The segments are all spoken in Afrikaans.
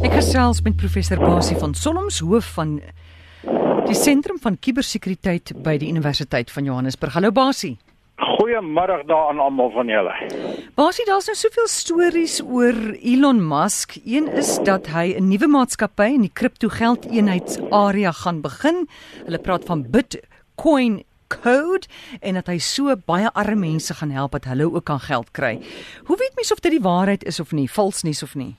Ek gesels met professor Basie van Solms hoof van die sentrum van kubersekuriteit by die Universiteit van Johannesburg. Hallo Basie. Goeiemôre daar aan almal van julle. Basie, daar's nou soveel stories oor Elon Musk. Een is dat hy 'n nuwe maatskappy in die kriptogeldeenheidsarea gaan begin. Hulle praat van Bitcoin code en dat hy so baie arme mense gaan help dat hulle ook kan geld kry. Hoe weet mens of dit die waarheid is of nie, vals nuus of nie?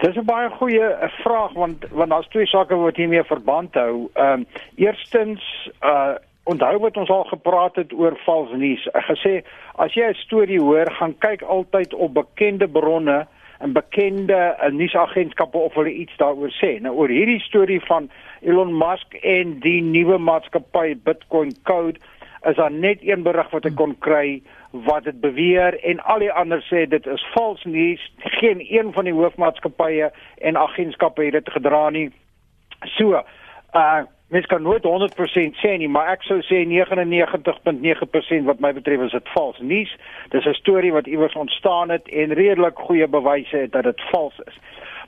Dis 'n baie goeie eh, vraag want want daar's twee sake wat hiermee verband hou. Ehm um, eerstens uh onthou wat ons al gepraat het oor vals nuus. Ek gesê as jy 'n storie hoor, gaan kyk altyd op bekende bronne en bekende uh, nuusagentskappe of hulle iets daaroor sê. Nou oor hierdie storie van Elon Musk en die nuwe maatskappy Bitcoin Code is daar net een berig wat ek kon kry wat dit beweer en al die ander sê dit is vals nuus. Geen een van die hoofmaatskappye en agentskappe het dit gedra nie. So, uh mens kan nooit 100% sê nie, maar ek sou sê 99.9% wat my betref is dit vals nuus. Dis 'n storie wat iewers ontstaan het en redelik goeie bewyse het dat dit vals is.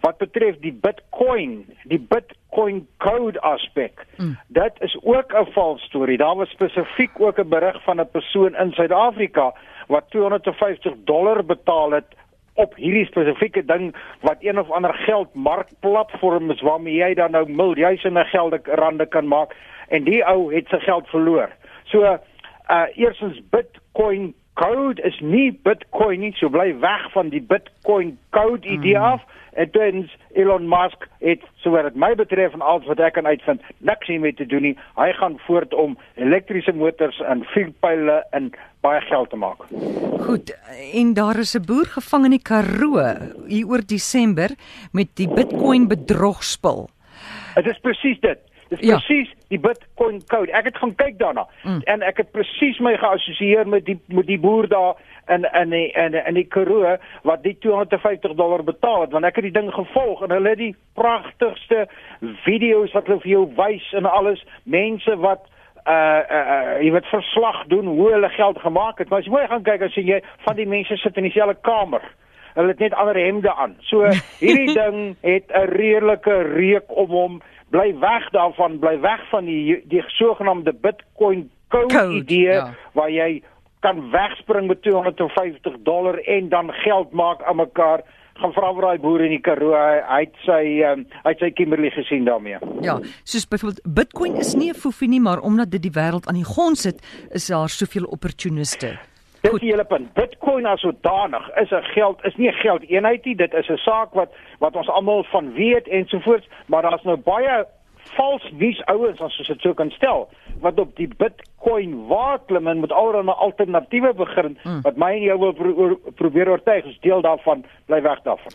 Wat betref die Bitcoin, die Bitcoin code aspek, mm. dit is ook 'n vals storie. Daar was spesifiek ook 'n berig van 'n persoon in Suid-Afrika wat 250 dollar betaal het op hierdie spesifieke ding wat een of ander geldmarkplatform is waarmee jy dan nou miljoene gelde rande kan maak en die ou het sy geld verloor. So uh eersins Bitcoin code is nie Bitcoin nie, so bly weg van die Bitcoin code idee mm. af. En tens Elon Musk het sowaar dit my betref en alles wat ek kan uitvind, niks hiermee te doen nie. Hy gaan voort om elektriese motors en vuurpyle en baie geld te maak. Goed, en daar is 'n boer gevang in die Karoo hier oor Desember met die Bitcoin bedrogspel. Dit is presies dit. Dis ja. presies die Bitcoin code. Ek het gaan kyk daarna mm. en ek het presies my geassosieer met die met die boer daar en en en en die Karoo wat die 250 dollar betaal het want ek het die ding gevolg en hulle het die pragtigste video's wat hulle vir jou wys en alles mense wat uh uh, uh jy weet verslag doen hoe hulle geld gemaak het maar as jy mooi gaan kyk as jy van die mense sit in dieselfde kamer hulle het net ander hemde aan so hierdie ding het 'n redelike reuk om hom bly weg daarvan bly weg van die die sogenaamde bitcoin code, code idee ja. waar jy kan wegspring met 250 dollar en dan geld maak aan mekaar gaan vra vir daai boer in die Karoo hy, het sy um, hy het sy Kimberley gesien daarmee. Ja, soos byvoorbeeld Bitcoin is nie 'n foefie nie, maar omdat dit die wêreld aan die grond sit, is daar soveel opportuniste. Dit is die hele punt. Bitcoin as sodanig is 'n geld is nie 'n geldeenheid nie, dit is 'n saak wat wat ons almal van weet ensovoorts, maar daar's nou baie vals nuus ouens as ons dit so kan stel wat op die Bitcoin waaklim en met allerlei alternatiewe begin hmm. wat my en jou wil pro probeer oortuig is deel daarvan bly weg daarvan.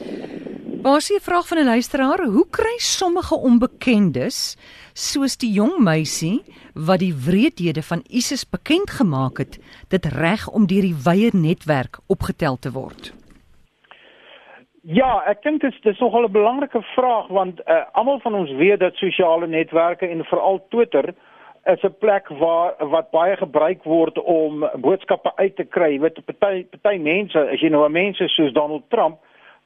Basie vraag van 'n luisteraar, hoe kry sommige onbekendes soos die jong meisie wat die wreedhede van ISIS bekend gemaak het, dit reg om deur die wye netwerk opgetel te word? Ja, ek dink dit is dis nogal 'n belangrike vraag want uh, almal van ons weet dat sosiale netwerke en veral Twitter is 'n plek waar wat baie gebruik word om boodskappe uit te kry. Weet party party mense, as jy nou 'n mense soos Donald Trump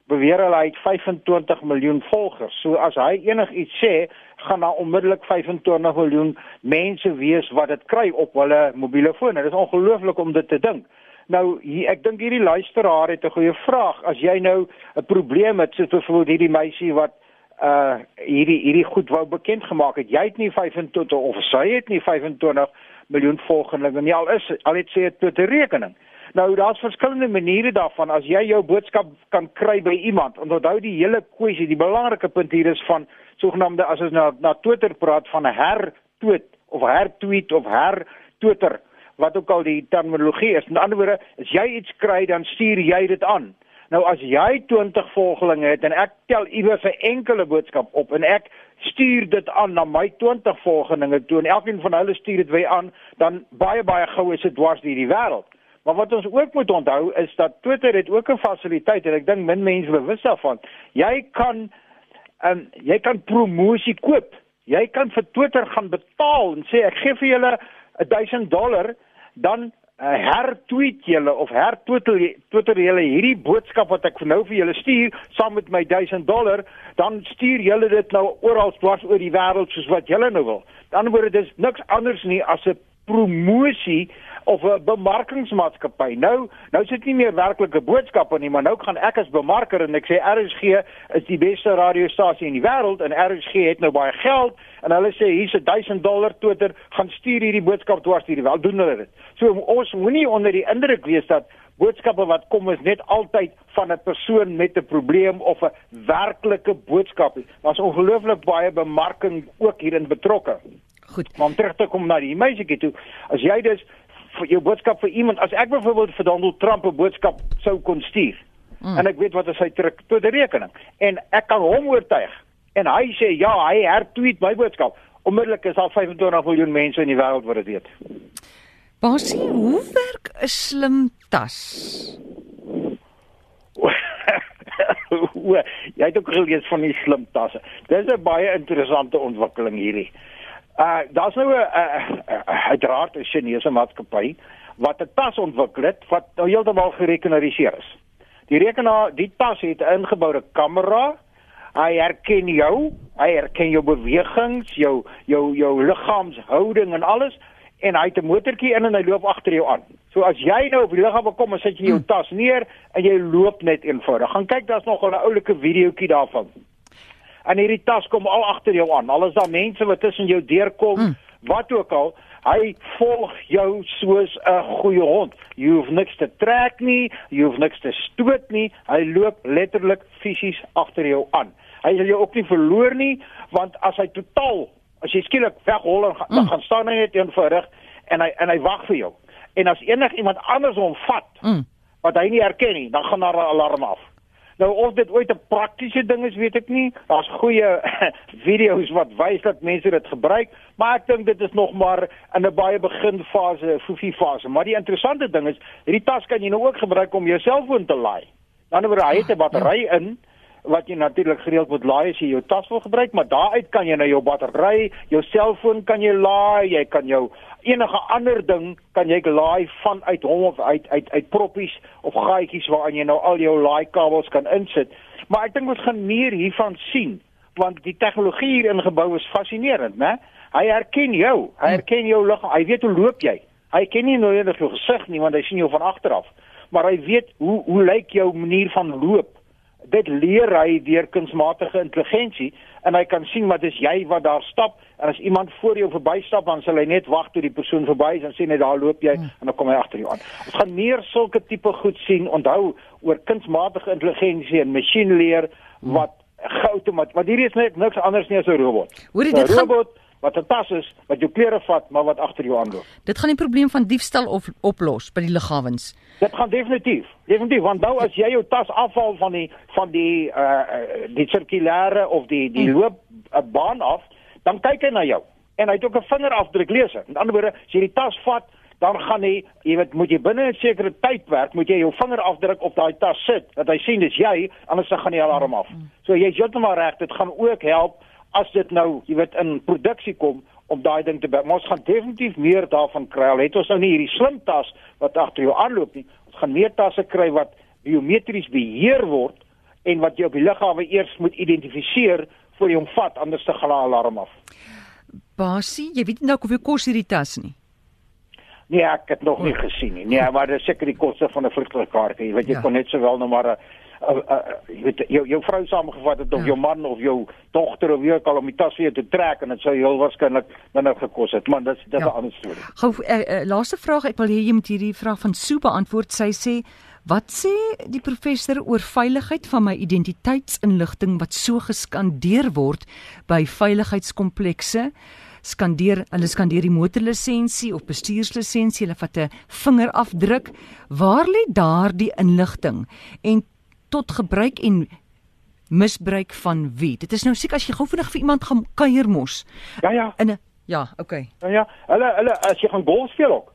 beweer hulle het 25 miljoen volgers. So as hy enigiets sê, gaan daar onmiddellik 25 miljoen mense wees wat dit kry op hulle mobiele foon. Dit is ongelooflik om dit te dink. Nou hier, ek dink hierdie luisteraar het 'n goeie vraag. As jy nou 'n probleem het, soos byvoorbeeld hierdie meisie wat uh hierdie hierdie goed wou bekend gemaak het. Jy het nie 25 of sy het nie 25 miljoen volgelinge nie. Al is al het sy dit te rekening. Nou daar's verskillende maniere daarvan as jy jou boodskap kan kry by iemand. Onthou die hele kwessie, die belangrike punt hier is van sogenaamde as ons nou na Twitter praat van 'n hertweet of hertweet of her Twitter wat ook al die terminologie is. In ander woorde, as jy iets kry, dan stuur jy dit aan. Nou as jy 20 volgelinge het en ek tel iewers 'n enkele boodskap op en ek stuur dit aan na my 20 volgelinge toe en elkeen van hulle stuur dit weer aan, dan baie baie gou is dit dwars deur die wêreld. Maar wat ons ook moet onthou is dat Twitter het ook 'n fasiliteit en ek dink min mense bewus daarvan. Jy kan ehm um, jy kan promosie koop. Jy kan vir Twitter gaan betaal en sê ek gee vir julle 1000 dollar dan uh, hertweet julle of hertwitter Twitter julle hierdie boodskap wat ek nou vir julle stuur saam met my 1000 dollar, dan stuur julle dit nou oral dwars oor die wêreld soos wat julle nou wil. Aan die ander word dit niks anders nie as 'n promosie of 'n bemarkingsmaatskappy. Nou, nou sit nie meer werklike boodskappe nie, maar nou gaan ek as bemarker en ek sê RSG is die beste radiostasie in die wêreld en RSG het nou baie geld en hulle sê hier's 'n 1000 dollar Twitter gaan stuur hierdie boodskap dwars hierdie wel doen hulle dit. So ons moenie onder die indruk wees dat boodskappe wat kom is net altyd van 'n persoon met 'n probleem of 'n werklike boodskap. Daar's ongelooflik baie bemarking ook hierin betrokke. Goed. Maar om terug te kom na die meisietjie toe, as jy dus vir jou boodskap vir iemand, as ek byvoorbeeld vir Donald Trump 'n boodskap sou kon stuur mm. en ek weet wat is sy trek tot die rekening en ek kan hom oortuig en hy sê ja, hy hertweet my boodskap. Onmiddellik is al 25 miljoen mense in die wêreld wat dit weet. Basie, hoe werk 'n slim tas? jy het ook gelees van die slim tasse. Dis 'n baie interessante ontwikkeling hierdie. Uh daar's nou 'n uh, uiteraard 'n Chinese maatskappy wat 'n tas ontwikkel het wat nou heeltemal gerekenariseer is. Die rekenaar, die tas het 'n ingeboude kamera. Hy herken jou, hy herken jou bewegings, jou jou jou liggaamshouding en alles en hy het 'n motortjie in en hy loop agter jou aan. So as jy nou op die lughawe kom en sit jy jou hmm. tas neer en jy loop net eenvoudig. Gaan kyk, daar's nog 'n oulike videoetjie daarvan. En hierdie tas kom al agter jou aan. Al is daar mense wat tussen jou deurkom, hmm. wat ook al, hy volg jou soos 'n goeie hond. Jy hoef niks te trek nie, jy hoef niks te stoot nie. Hy loop letterlik fisies agter jou aan. Hy sal jou ook nie verloor nie, want as hy totaal as jy skielik weghol en mm. dan gaan staan hy net eenvoudig en hy en hy wag vir jou. En as enig iemand anders hom vat mm. wat hy nie herken nie, dan gaan daar 'n alarm af. Nou of dit ooit 'n praktiese ding is, weet ek nie. Daar's goeie video's wat wys dat mense dit gebruik, maar ek dink dit is nog maar in 'n baie beginfase, foefie fase. Maar die interessante ding is, hierdie tas kan jy nou ook gebruik om jou selfoon te laai. Dan word hy het 'n battery in wat jy natuurlik gereeld moet laai as jy jou tas wil gebruik, maar daaruit kan jy nou jou battery, jou selfoon kan jy laai, jy kan jou enige ander ding kan jy laai vanuit hom of uit uit uit proppies of gaatjies waaraan jy nou al jou laaikabels kan insit. Maar ek dink ons gaan meer hiervan sien want die tegnologie hier ingebou is fascinerend, né? Hy herken jou, hy herken jou liggaam, hy weet hoe loop jy. Hy ken nie noodwendig jou gesig nie want hy sien jou van agter af, maar hy weet hoe hoe lyk jou manier van loop dit leer hy deur kunsmatige intelligensie en hy kan sien wat is jy wat daar stap en as iemand voor jou verbystap dan sal hy net wag tot die persoon verby is en sien net daar loop jy hmm. en dan kom hy agter jou aan. Ons gaan meer sulke tipe goed sien. Onthou oor kunsmatige intelligensie en masjienleer hmm. wat geautomat want hierdie is net niks anders nie as 'n robot. Hoorie dit gaan robot wat 'n tas is wat jou klere vat maar wat agter jou aanloop. Dit gaan die probleem van diefstal of oplos by die lughawens. Dit gaan definitief. Definitief want nou as jy jou tas afval van die van die uh die sirkulêre of die die hmm. loop uh, baan af, dan kyk hy na jou en hy het ook 'n vingerafdruk leser. Met ander woorde, as jy die tas vat, dan gaan hy, jy weet, moet jy binne 'n sekere tydperk moet jy jou vingerafdruk op daai tas sit dat hy sien dis jy, anders dan gaan die alarm af. Hmm. So jy's heeltemal reg, dit gaan ook help as dit nou, jy weet, in produksie kom om daai ding te bou. Ons gaan definitief meer daarvan kry. Al het ons nou nie hierdie slim tas wat agter jou aanloop nie. Ons gaan meer tasse kry wat biometries beheer word en wat jy op die lughawe eers moet identifiseer voor jy hom vat anders te gaan alarm af. Basie, jy weet nou hoe kos hierdie tas nie. Nee, ek het nog nie gesien nie. Nee, maar dis seker die koste van 'n vliegtuigkaart. Jy weet jy ja. kon net sowel nou maar 'n uh, uh, jy weet jou jou vrou saamgevat het of ja. jou man of jou dogter of wie ook al om die tas weer te trek en dit sou heel waarskynlik minder gekos het maar dis dit is ja. 'n ander storie. Gou uh, uh, laaste vraag ek wil hê jy moet hierdie vraag van Sue beantwoord. Sy sê Wat sê die professor oor veiligheid van my identiteitsinligting wat so geskandeer word by veiligheidskomplekse? Skandeer, hulle skandeer die motorlisensie of bestuurslisensie, hulle vat 'n vingerafdruk. Waar lê daardie inligting? En tot gebruik en misbruik van wie? Dit is nou seker as jy gou vinnig vir iemand gaan kuier mos. Ja ja. In 'n ja, okay. Ja ja. Hulle hulle as jy gaan golf speel ook.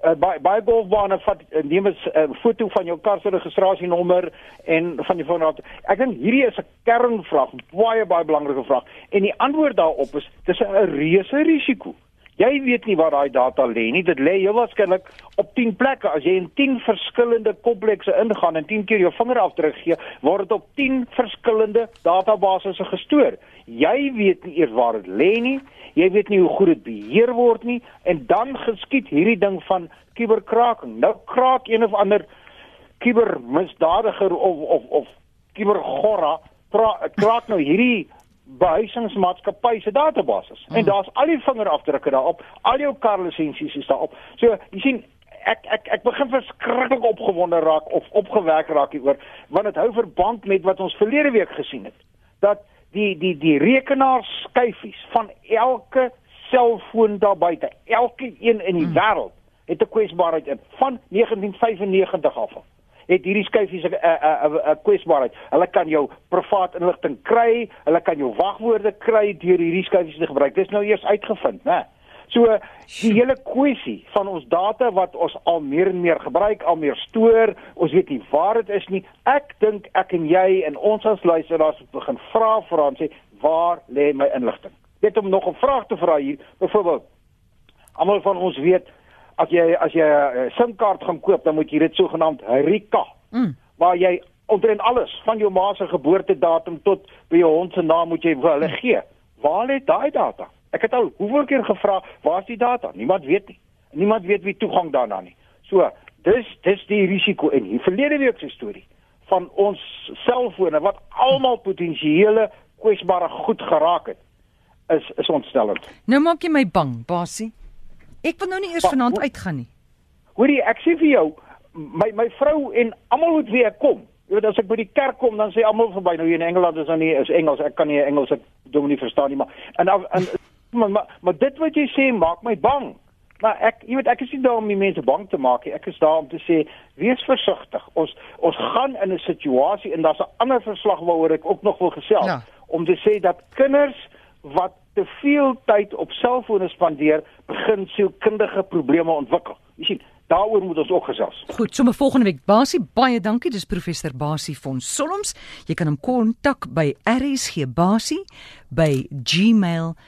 Uh, by by golfbane vat uh, neem 'n uh, foto van jou kar se registrasienommer en van die foon af. Ek dink hierdie is 'n kernvraag, baie baie belangrike vraag. En die antwoord daarop is dis 'n reuse risiko. Jy weet nie waar daai data lê nie. Dit lê heel waarskynlik op 10 plekke. As jy in 10 verskillende komplekse ingaan en 10 keer jou vingerafdruk gee, word dit op 10 verskillende databasisse gestoor. Jy weet nie eers waar dit lê nie. Jy weet nie hoe goed dit beheer word nie en dan geskied hierdie ding van kuberkraking. Nou kraak een of ander kubermisdadiger of of of kubergorra kraak nou hierdie behuisingsmaatskappy se databasis. Hmm. En daar's al die vingerafdrukke daarop, al jou karlisensies is daarop. So, jy sien ek ek ek begin verskriklik opgewonde raak of opgewek raak hieroor want dit hou verband met wat ons verlede week gesien het. Dat die die die rekenaarskyfies van elke selfoon daar buite, elke een in die hmm. wêreld het 'n kwesbaarheid in van 1995 af het hierdie skyfies 'n 'n 'n kwesbaarheid. Hulle kan jou privaat inligting kry, hulle kan jou wagwoorde kry deur hierdie skyfies te gebruik. Dit is nou eers uitgevind, né? So die hele kwessie van ons data wat ons al meer en meer gebruik, al meer stoor, ons weet nie waar dit is nie. Ek dink ek en jy en ons as luisteraars moet begin vra vir ons sê waar lê my inligting? Net om nog 'n vraag te vra hier, byvoorbeeld almal van ons weet as jy as jy 'n uh, SIM-kaart gaan koop, dan moet jy dit sogenaamd Rika. Mm. Waar jy omtrent alles van jou ma se geboortedatum tot by jou hond se naam moet jy vir hulle gee. Waar lê daai data? Ek het al hoeveel keer gevra, waar is die data? Niemand weet nie. Niemand weet wie toegang daarna nie. So, dis dis die risiko in hier verlede week se storie van ons selfone wat almal potensiële kwesbare goed geraak het is is ontstellend. Nou maak jy my bang, Basie. Ek wil nou nie eers vanaand uitgaan nie. Hoorie, ek sê vir jou, my my vrou en almal wat weer kom. Jy weet as ek by die kerk kom, dan sê almal verby nou hier in Engeland is dan nie is Engels. Ek kan nie Engels ek doen nie verstaan nie, maar en en maar, maar maar dit wat jy sê maak my bang. Maar ek jy weet ek is nie daar om die mense bang te maak nie. Ek is daar om te sê wees versigtig. Ons ons gaan in 'n situasie en daar's 'n ander verslag waaroor ek ook nog wil gesels ja. om te sê dat kinders wat te veel tyd op selfone spandeer, begin sielkundige probleme ontwikkel. Jy sien, daaroor moet ons ook gesels. Goed, sommer volgende week Basie, baie dankie. Dis professor Basie van Solms. Jy kan hom kontak by rsgbasie by gmail.com.